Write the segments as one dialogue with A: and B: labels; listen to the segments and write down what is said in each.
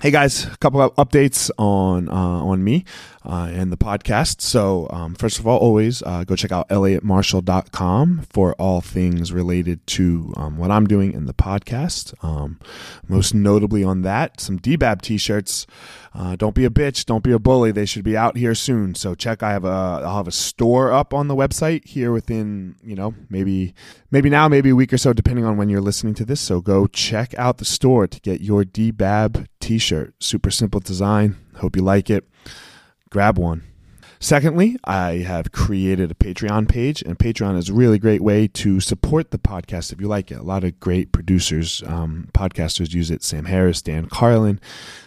A: Hey guys, a couple of updates on uh, on me uh, and the podcast. So um, first of all, always uh, go check out eliotmarshall.com for all things related to um, what I'm doing in the podcast. Um, most notably on that, some DBAB t-shirts. Uh, don't be a bitch. Don't be a bully. They should be out here soon. So check. I have a I'll have a store up on the website here within you know maybe maybe now maybe a week or so depending on when you're listening to this. So go check out the store to get your DBAB t-shirt. Super simple design. Hope you like it. Grab one. Secondly, I have created a Patreon page, and Patreon is a really great way to support the podcast if you like it. A lot of great producers, um, podcasters use it. Sam Harris, Dan Carlin.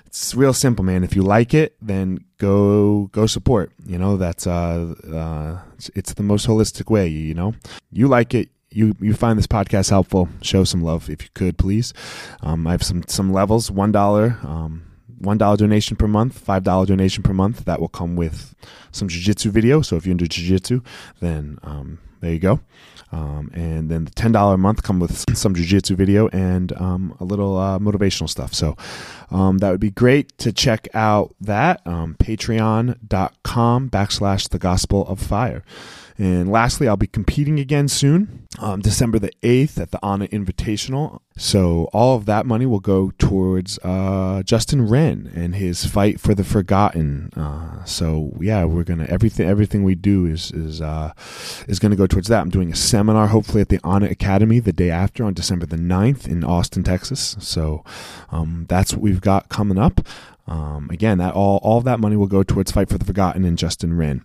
A: It's real simple, man. If you like it, then go go support. You know that's uh, uh it's, it's the most holistic way. You know, you like it, you you find this podcast helpful, show some love if you could, please. Um, I have some some levels. One dollar, um, one dollar donation per month, five dollar donation per month. That will come with some jujitsu video. So if you're into jujitsu, then um, there you go. Um, and then the ten dollar a month come with some jujitsu video and um, a little uh, motivational stuff. So um, that would be great to check out that um, patreon.com backslash the gospel of fire. And lastly, I'll be competing again soon, um, December the 8th at the Anna Invitational. So all of that money will go towards uh, Justin Wren and his fight for the forgotten. Uh, so yeah, we're gonna everything everything we do is is uh, is gonna go towards that. I'm doing a seminar hopefully at the Anna Academy the day after on December the 9th in Austin, Texas. So um, that's what we've got coming up. Um, again, that all all that money will go towards Fight for the Forgotten and Justin Wren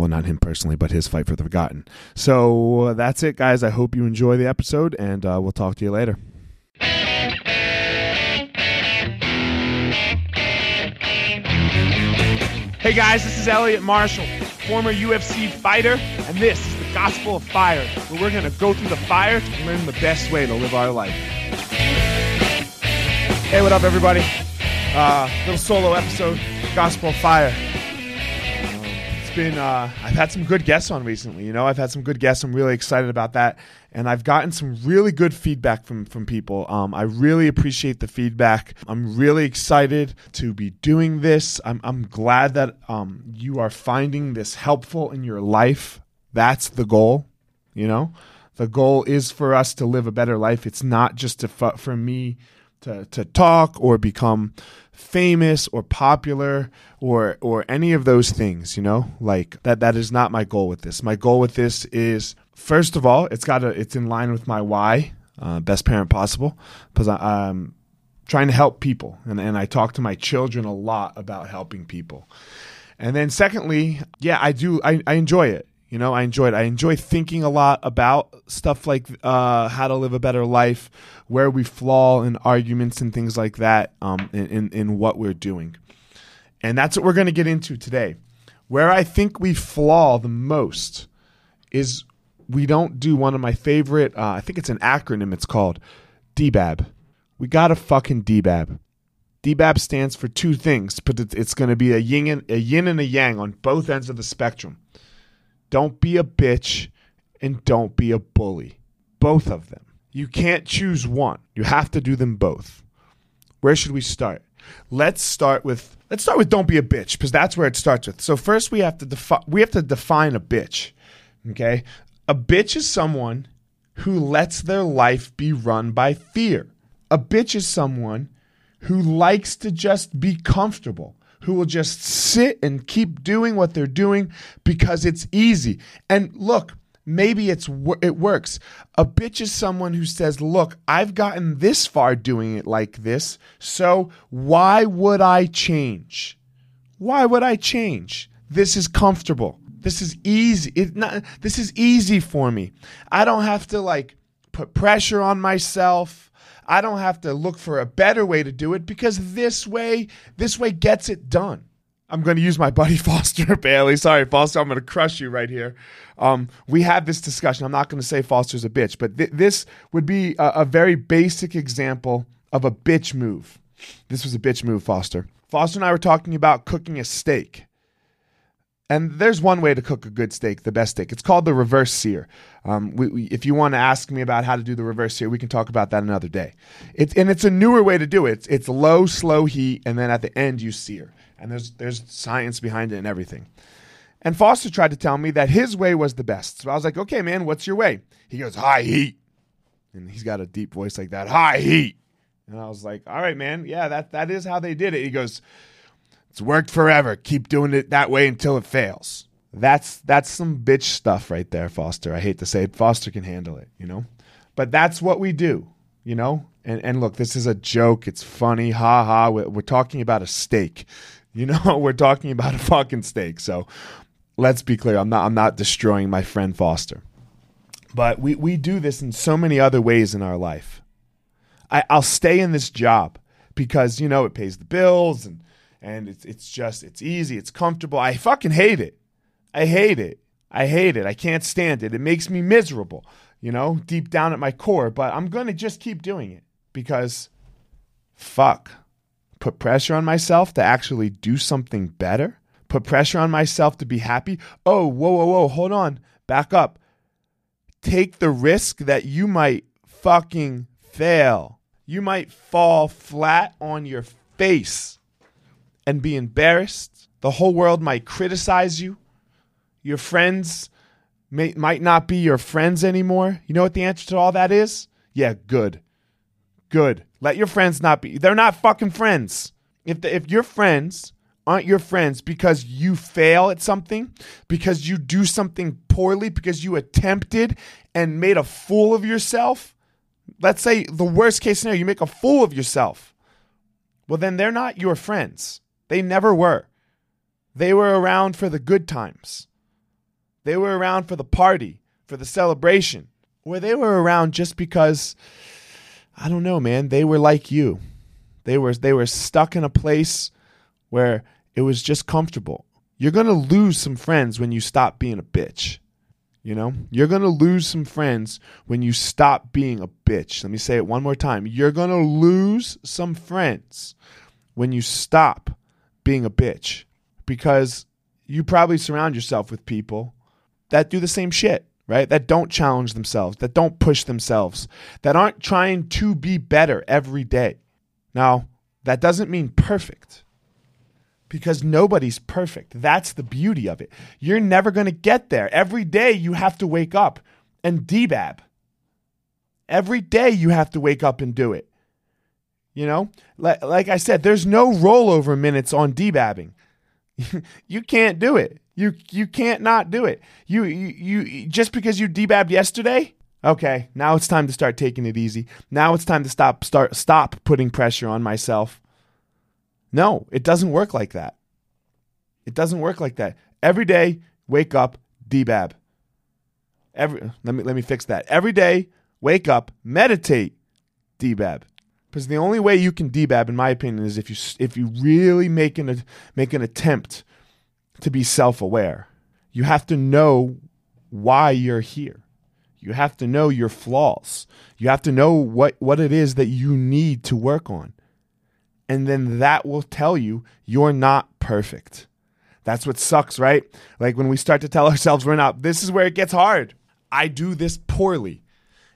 A: well, not him personally, but his fight for the forgotten. So uh, that's it, guys. I hope you enjoy the episode, and uh, we'll talk to you later. Hey guys, this is Eliot Marshall, former UFC fighter, and this is the Gospel of Fire, where we're going to go through the fire to learn the best way to live our life. Hey, what up, everybody? Uh, little solo episode, Gospel of Fire it's been uh, I've had some good guests on recently. You know, I've had some good guests. I'm really excited about that, and I've gotten some really good feedback from from people. Um, I really appreciate the feedback. I'm really excited to be doing this. I'm I'm glad that um, you are finding this helpful in your life. That's the goal. You know, the goal is for us to live a better life. It's not just to for me to to talk or become famous or popular or or any of those things you know? Like that that is not my goal with this. My goal with this is first of all it's got to it's in line with my why uh, best parent possible because i'm trying to help people and, and i talk to my children a lot about helping people. And then secondly yeah i do i, I enjoy it you know, I enjoy it. I enjoy thinking a lot about stuff like uh, how to live a better life, where we flaw in arguments and things like that um, in, in, in what we're doing. And that's what we're going to get into today. Where I think we flaw the most is we don't do one of my favorite, uh, I think it's an acronym, it's called DBAB. We got a fucking DBAB. DBAB stands for two things, but it's going to be a yin, and, a yin and a yang on both ends of the spectrum. Don't be a bitch and don't be a bully. Both of them. You can't choose one. You have to do them both. Where should we start? Let's start with let's start with don't be a bitch because that's where it starts with. So first we have to define we have to define a bitch. Okay? A bitch is someone who lets their life be run by fear. A bitch is someone who likes to just be comfortable who will just sit and keep doing what they're doing because it's easy. And look, maybe it's it works. A bitch is someone who says, "Look, I've gotten this far doing it like this, so why would I change? Why would I change? This is comfortable. This is easy. It not this is easy for me. I don't have to like put pressure on myself." I don't have to look for a better way to do it because this way, this way gets it done. I'm going to use my buddy Foster Bailey. Sorry, Foster, I'm going to crush you right here. Um, we had this discussion. I'm not going to say Foster's a bitch, but th- this would be a, a very basic example of a bitch move. This was a bitch move, Foster. Foster and I were talking about cooking a steak. And there's one way to cook a good steak, the best steak. It's called the reverse sear. Um, we, we, if you want to ask me about how to do the reverse sear, we can talk about that another day. And it's a newer way to do it. It's, it's low, slow heat, and then at the end you sear. And there's there's science behind it and everything. And Foster tried to tell me that his way was the best. So I was like, okay, man, what's your way? He goes, high heat. And he's got a deep voice like that, high heat. And I was like, all right, man, yeah, that that is how they did it. He goes, it's worked forever. Keep doing it that way until it fails. That's that's some bitch stuff right there, Foster. I hate to say it. Foster can handle it, you know? But that's what we do, you know? And and look, this is a joke. It's funny. Ha ha. We're, we're talking about a steak. You know, we're talking about a fucking steak. So let's be clear. I'm not I'm not destroying my friend Foster. But we, we do this in so many other ways in our life. I, I'll stay in this job because, you know, it pays the bills and and it's it's just it's easy, it's comfortable. I fucking hate it. I hate it. I hate it. I can't stand it. It makes me miserable, you know, deep down at my core, but I'm going to just keep doing it because fuck put pressure on myself to actually do something better, put pressure on myself to be happy. Oh, whoa, whoa, whoa, hold on, back up. Take the risk that you might fucking fail. You might fall flat on your face and be embarrassed. The whole world might criticize you. Your friends may, might not be your friends anymore. You know what the answer to all that is? Yeah, good. Good. Let your friends not be. They're not fucking friends. If the, if your friends aren't your friends because you fail at something, because you do something poorly, because you attempted and made a fool of yourself. Let's say the worst case scenario, you make a fool of yourself. Well, then they're not your friends. They never were. They were around for the good times. They were around for the party, for the celebration, or they were around just because I don't know, man. They were like you. They were they were stuck in a place where it was just comfortable. You're going to lose some friends when you stop being a bitch. You know? You're going to lose some friends when you stop being a bitch. Let me say it one more time. You're going to lose some friends when you stop being a bitch because you probably surround yourself with people that do the same shit right? That don't challenge themselves, that don't push themselves, that aren't trying to be better every day. Now, that doesn't mean perfect because nobody's perfect. That's the beauty of it. You're never going to get there. Every day you have to wake up and debab. Every day you have to wake up and do it. You know, like, like I said, there's no rollover minutes on debabbing. you can't do it. You you can't not do it. You you, you just because you debabbed yesterday. Okay, now it's time to start taking it easy. Now it's time to stop start stop putting pressure on myself. No, it doesn't work like that. It doesn't work like that. Every day, wake up, debab. Every let me let me fix that. Every day, wake up, meditate, debab. Because the only way you can debab, in my opinion, is if you if you really make an make an attempt to be self aware. You have to know why you're here. You have to know your flaws. You have to know what, what it is that you need to work on. And then that will tell you you're not perfect. That's what sucks, right? Like when we start to tell ourselves we're not, this is where it gets hard. I do this poorly.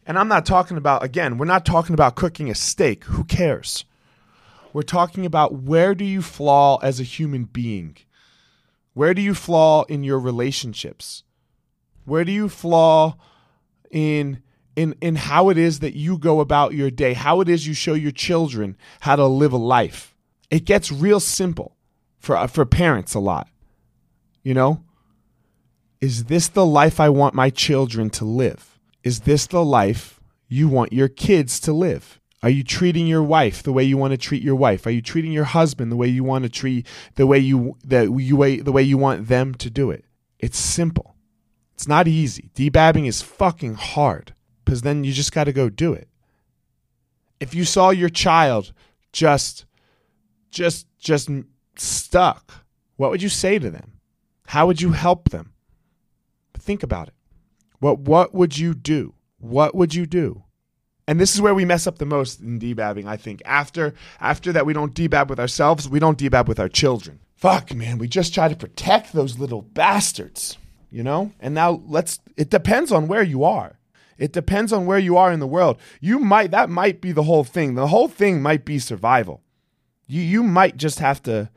A: And I'm not talking about, again, we're not talking about cooking a steak. Who cares? We're talking about where do you flaw as a human being? Where do you flaw in your relationships? Where do you flaw in in in how it is that you go about your day, how it is you show your children how to live a life? It gets real simple for uh, for parents a lot. You know? Is this the life I want my children to live? Is this the life you want your kids to live? Are you treating your wife the way you want to treat your wife? Are you treating your husband the way you want to treat the way you the you way the way you want them to do it? It's simple. It's not easy. Debabbing is fucking hard because then you just got to go do it. If you saw your child just just just stuck, what would you say to them? How would you help them? Think about it. What what would you do? What would you do? And this is where we mess up the most in debabbing, I think. After after that we don't debab with ourselves, we don't debab with our children. fuck, man, we just try to protect those little bastards, you know? And now let's, it depends on where you are. It depends on where you are in the world. You might, that might be the whole thing. The whole thing might be survival. You, you might just have to,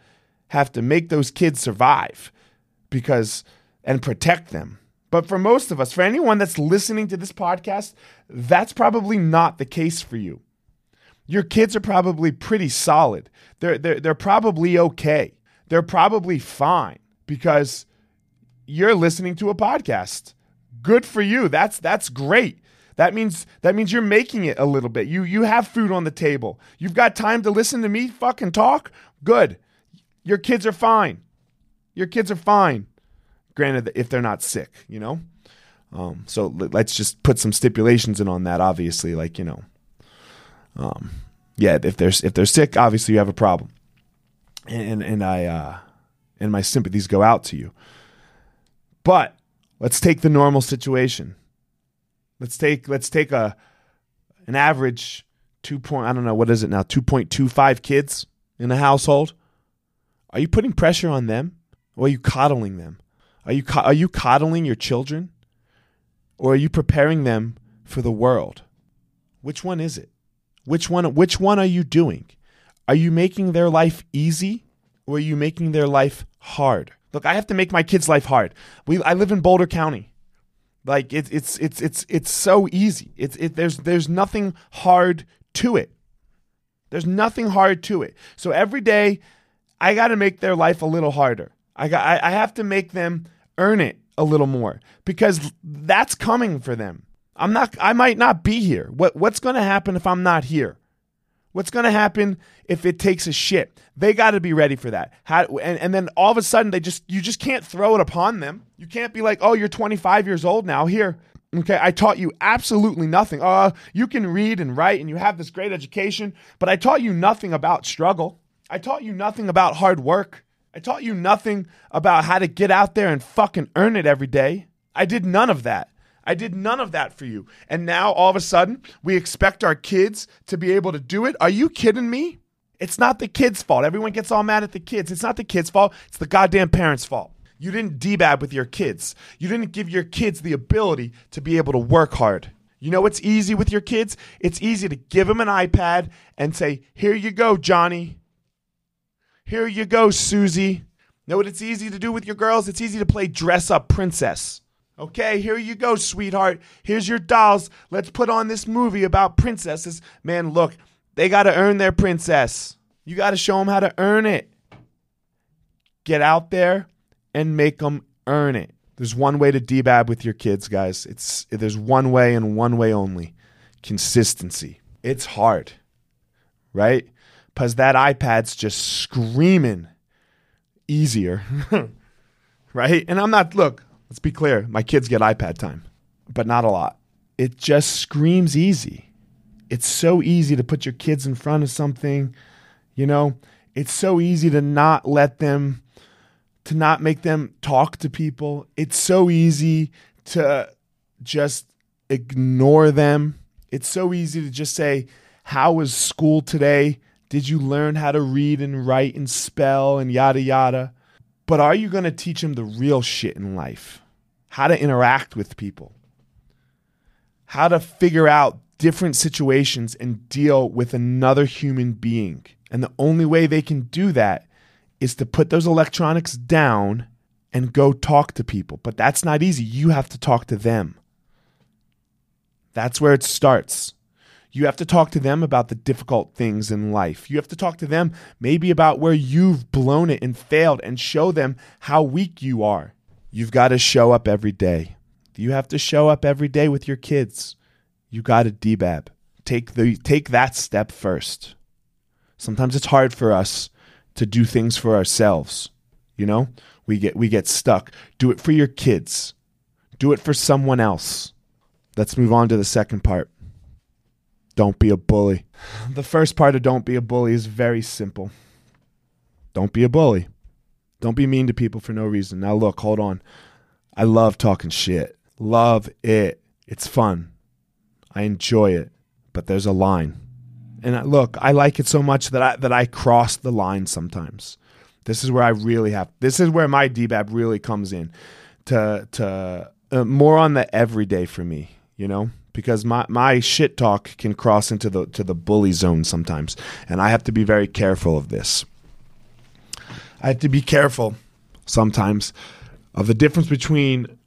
A: have to make those kids survive because, and protect them. But for most of us, for anyone that's listening to this podcast, that's probably not the case for you. Your kids are probably pretty solid. They're, they're, they're probably okay they're probably fine because you're listening to a podcast. Good for you. That's that's great. That means that means you're making it a little bit. You you have food on the table. You've got time to listen to me fucking talk. Good. Your kids are fine. Your kids are fine. Granted, if they're not sick, you know. Um, so let's just put some stipulations in on that. Obviously, like you know, um, yeah, if they're if they're sick, obviously you have a problem and and I uh, and my sympathies go out to you. But let's take the normal situation. Let's take let's take a an average two point I don't know what is it now two point two five kids in a household. Are you putting pressure on them, or are you coddling them? Are you are you coddling your children, or are you preparing them for the world? Which one is it? Which one which one are you doing? Are you making their life easy or are you making their life hard? Look, I have to make my kids' life hard. We, I live in Boulder County. Like it's it's it's it's it's so easy. It's it, there's there's nothing hard to it. There's nothing hard to it. So every day, I got to make their life a little harder. I got I, I have to make them earn it a little more because that's coming for them. I'm not. I might not be here. What what's going to happen if I'm not here? What's going to happen if it takes a shit? They got to be ready for that. How, and, and then all of a sudden, they just you just can't throw it upon them. You can't be like, oh, you're 25 years old now. Here, okay, I taught you absolutely nothing. Uh, you can read and write, and you have this great education, but I taught you nothing about struggle. I taught you nothing about hard work. I taught you nothing about how to get out there and fucking earn it every day. I did none of that. I did none of that for you. And now all of a sudden, we expect our kids to be able to do it. Are you kidding me? It's not the kids' fault. Everyone gets all mad at the kids. It's not the kids' fault. It's the goddamn parents' fault. You didn't debab with your kids. You didn't give your kids the ability to be able to work hard. You know what's easy with your kids? It's easy to give them an iPad and say, Here you go, Johnny. Here you go, Susie. Know what it's easy to do with your girls? It's easy to play dress up princess. Okay, here you go, sweetheart. Here's your dolls. Let's put on this movie about princesses. Man, look, they got to earn their princess. You got to show them how to earn it. Get out there and make them earn it. There's one way to debab with your kids, guys. It's there's one way and one way only. Consistency. It's hard. Right? Cuz that iPad's just screaming easier. right? And I'm not look, Let's be clear. My kids get iPad time, but not a lot. It just screams easy. It's so easy to put your kids in front of something, you know? It's so easy to not let them to not make them talk to people. It's so easy to just ignore them. It's so easy to just say, How was school today? Did you learn how to read and write and spell and yada yada? But are you going to teach them the real shit in life? How to interact with people, how to figure out different situations and deal with another human being. And the only way they can do that is to put those electronics down and go talk to people. But that's not easy. You have to talk to them. That's where it starts. You have to talk to them about the difficult things in life. You have to talk to them maybe about where you've blown it and failed and show them how weak you are. You've got to show up every day. You have to show up every day with your kids. You got to debab. Take the take that step first. Sometimes it's hard for us to do things for ourselves. You know? We get we get stuck. Do it for your kids. Do it for someone else. Let's move on to the second part. Don't be a bully. The first part of don't be a bully is very simple. Don't be a bully. Don't be mean to people for no reason. Now, look, hold on. I love talking shit. Love it. It's fun. I enjoy it. But there's a line. And look, I like it so much that I that I cross the line sometimes. This is where I really have. This is where my DBAB really comes in, to to uh, more on the everyday for me. You know, because my my shit talk can cross into the to the bully zone sometimes, and I have to be very careful of this. I have to be careful sometimes of the difference between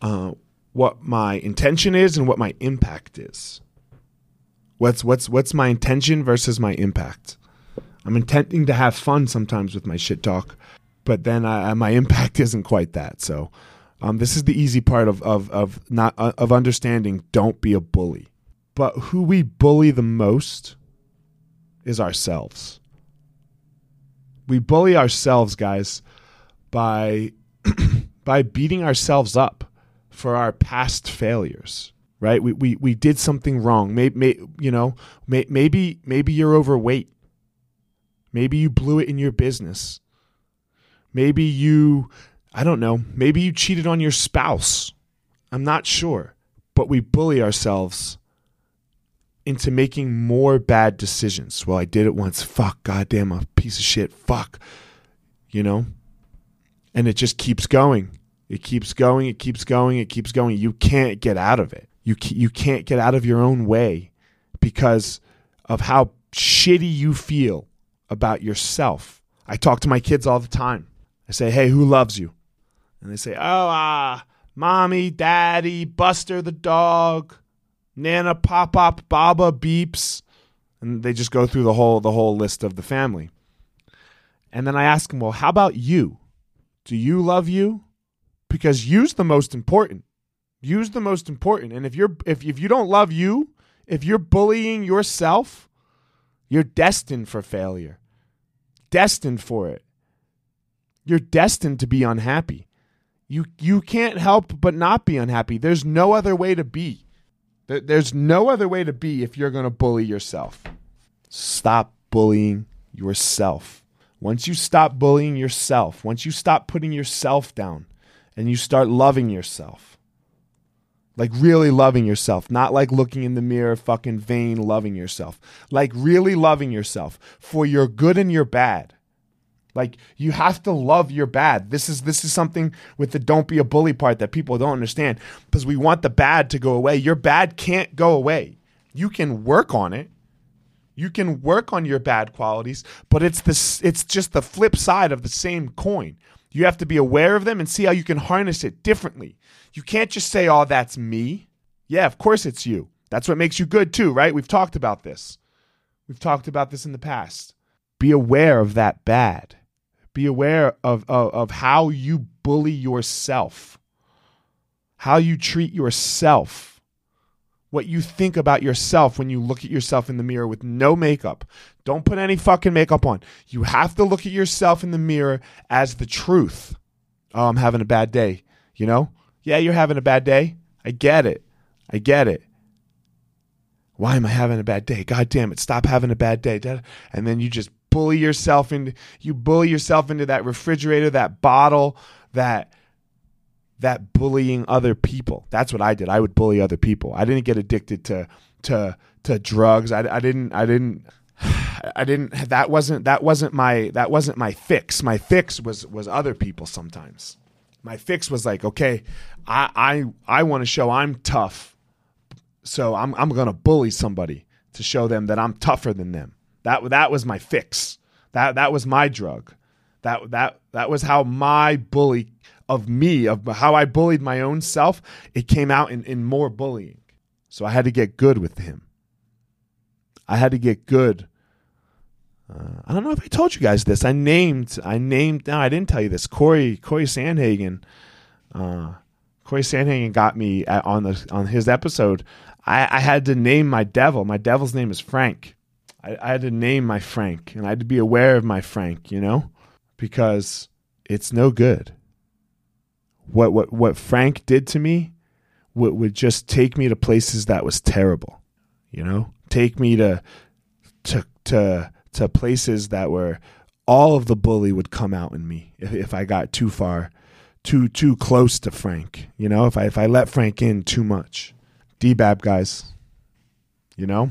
A: uh, what my intention is and what my impact is. What's what's what's my intention versus my impact? I'm intending to have fun sometimes with my shit talk, but then I, my impact isn't quite that. So, um, this is the easy part of of of not uh, of understanding. Don't be a bully, but who we bully the most is ourselves. We bully ourselves, guys, by by beating ourselves up for our past failures right we we, we did something wrong maybe may, you know may, maybe maybe you're overweight maybe you blew it in your business maybe you i don't know. Maybe you cheated on your spouse. I'm not sure. But we bully ourselves into making more bad decisions. Well i did it once. Fuck. Goddamn a piece of shit. Fuck. You know? And it just keeps going. It keeps going, it keeps going, it keeps going. You can't get out of it. You you can't get out of your own way because of how shitty you feel about yourself. I talk to my kids all the time. I say, "Hey, who loves you?" And they say, "Oh, ah, mommy, daddy, Buster the dog, Nana, Pop Pop, Baba, Beeps." And they just go through the whole the whole list of the family. And then I ask them, "Well, how about you? Do you love you?" because you's the most important. You's the most important. And if you're if if you don't love you, if you're bullying yourself, you're destined for failure. Destined for it. You're destined to be unhappy. You you can't help but not be unhappy. There's no other way to be. There's no other way to be if you're going to bully yourself. Stop bullying yourself. Once you stop bullying yourself, once you stop putting yourself down, and you start loving yourself. Like really loving yourself, not like looking in the mirror, fucking vain loving yourself. Like really loving yourself for your good and your bad. Like you have to love your bad. This is this is something with the don't be a bully part that people don't understand because we want the bad to go away. Your bad can't go away. You can work on it. You can work on your bad qualities, but it's the it's just the flip side of the same coin. You have to be aware of them and see how you can harness it differently. You can't just say, oh, that's me. Yeah, of course it's you. That's what makes you good too, right? We've talked about this. We've talked about this in the past. Be aware of that bad. Be aware of, of, of how you bully yourself, how you treat yourself what you think about yourself when you look at yourself in the mirror with no makeup. Don't put any fucking makeup on. You have to look at yourself in the mirror as the truth. Oh, I'm having a bad day. You know? Yeah, you're having a bad day. I get it. I get it. Why am I having a bad day? God damn it. Stop having a bad day. And then you just bully yourself into you bully yourself into that refrigerator, that bottle, that that bullying other people. That's what I did. I would bully other people. I didn't get addicted to to to drugs. I, I didn't I didn't I didn't that wasn't that wasn't my that wasn't my fix. My fix was was other people sometimes. My fix was like, okay, I I I want to show I'm tough. So I'm I'm going to bully somebody to show them that I'm tougher than them. That that was my fix. That that was my drug. That that that was how my bully of me, of how I bullied my own self, it came out in, in more bullying. So I had to get good with him. I had to get good. Uh, I don't know if I told you guys this. I named, I named, no, I didn't tell you this. Corey, Corey Sandhagen, uh, Corey Sandhagen got me at, on the on his episode. I, I had to name my devil. My devil's name is Frank. I, I had to name my Frank, and I had to be aware of my Frank, you know, because it's no good what what what Frank did to me would, would just take me to places that was terrible. You know, take me to to to to places that were all of the bully would come out in me if, if I got too far, too too close to Frank. You know, if I if I let Frank in too much. DBAB guys. You know?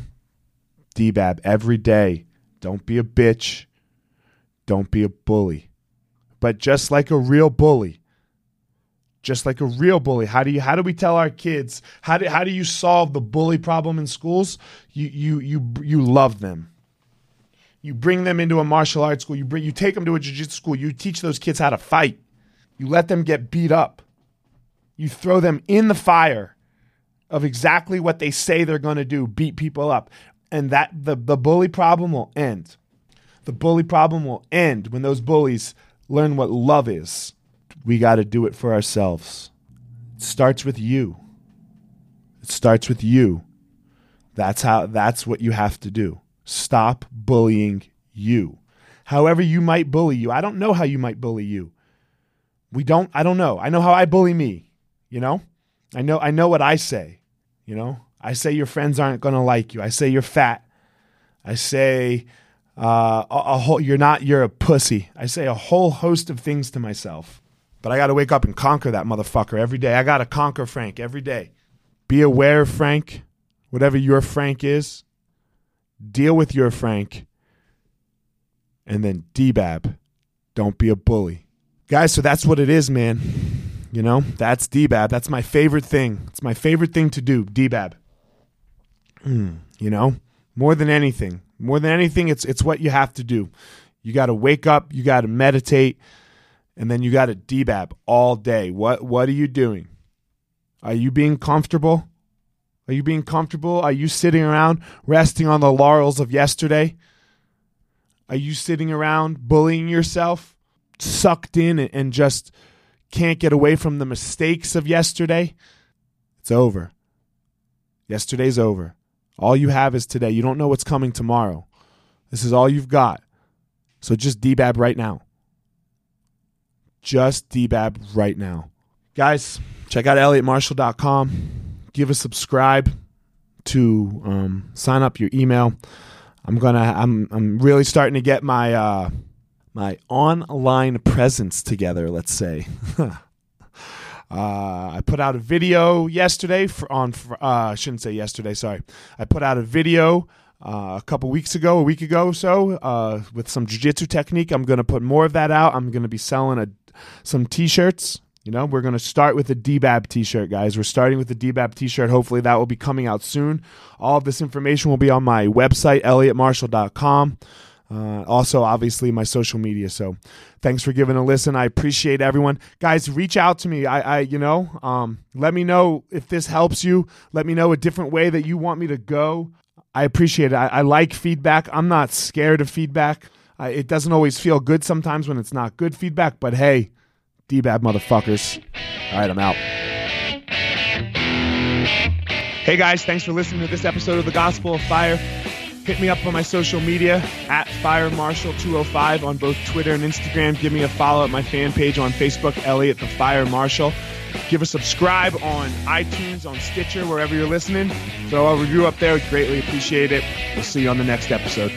A: DBAB every day. Don't be a bitch. Don't be a bully. but just like a real bully, just like a real bully. How do you how do we tell our kids how do how do you solve the bully problem in schools? You you you you love them. You bring them into a martial arts school. You bring you take them to a jiu-jitsu school. You teach those kids how to fight. You let them get beat up. You throw them in the fire of exactly what they say they're going to do, beat people up. And that the the bully problem will end. The bully problem will end when those bullies learn what love is we got to do it for ourselves. It starts with you. It starts with you. That's how that's what you have to do. Stop bullying you. However you might bully you. I don't know how you might bully you. We don't I don't know. I know how I bully me, you know? I know I know what I say, you know? I say your friends aren't going to like you. I say you're fat. I say uh, a, a whole you're not you're a pussy. I say a whole host of things to myself. But I got to wake up and conquer that motherfucker every day. I got to conquer Frank every day. Be aware Frank, whatever your Frank is. Deal with your Frank. And then DBAB. Don't be a bully. Guys, so that's what it is, man. You know, that's DBAB. That's my favorite thing. It's my favorite thing to do, DBAB. Mm, you know, more than anything. More than anything, it's it's what you have to do. You got to wake up, you got to meditate, and then you got to debab all day. What what are you doing? Are you being comfortable? Are you being comfortable? Are you sitting around resting on the laurels of yesterday? Are you sitting around bullying yourself, sucked in and just can't get away from the mistakes of yesterday? It's over. Yesterday's over. All you have is today. You don't know what's coming tomorrow. This is all you've got. So just DBAB right now just DBAB right now. Guys, check out eliotmarshall.com. Give a subscribe to um, sign up your email. I'm gonna I'm I'm really starting to get my uh, my online presence together. Let's say. uh, I put out a video yesterday for, on. Uh, I shouldn't say yesterday. Sorry. I put out a video uh, a couple weeks ago, a week ago or so, uh, with some jiu-jitsu technique. I'm going to put more of that out. I'm going to be selling a some t-shirts. You know, we're going to start with a DBAB t-shirt, guys. We're starting with the DBAB t-shirt. Hopefully that will be coming out soon. All of this information will be on my website, eliotmarshall.com. Uh, also, obviously, my social media. So, thanks for giving a listen. I appreciate everyone, guys. Reach out to me. I, I you know, um, let me know if this helps you. Let me know a different way that you want me to go. I appreciate it. I, I like feedback. I'm not scared of feedback. Uh, it doesn't always feel good sometimes when it's not good feedback, but hey, DBAB motherfuckers. All right, I'm out. Hey guys, thanks for listening to this episode of The Gospel of Fire. Hit me up on my social media at Fire Marshall 205 on both Twitter and Instagram. Give me a follow at my fan page on Facebook, Eliot the Fire Marshall. Give a subscribe on iTunes, on Stitcher, wherever you're listening. Throw a review up there. Greatly appreciate it. We'll see you on the next episode.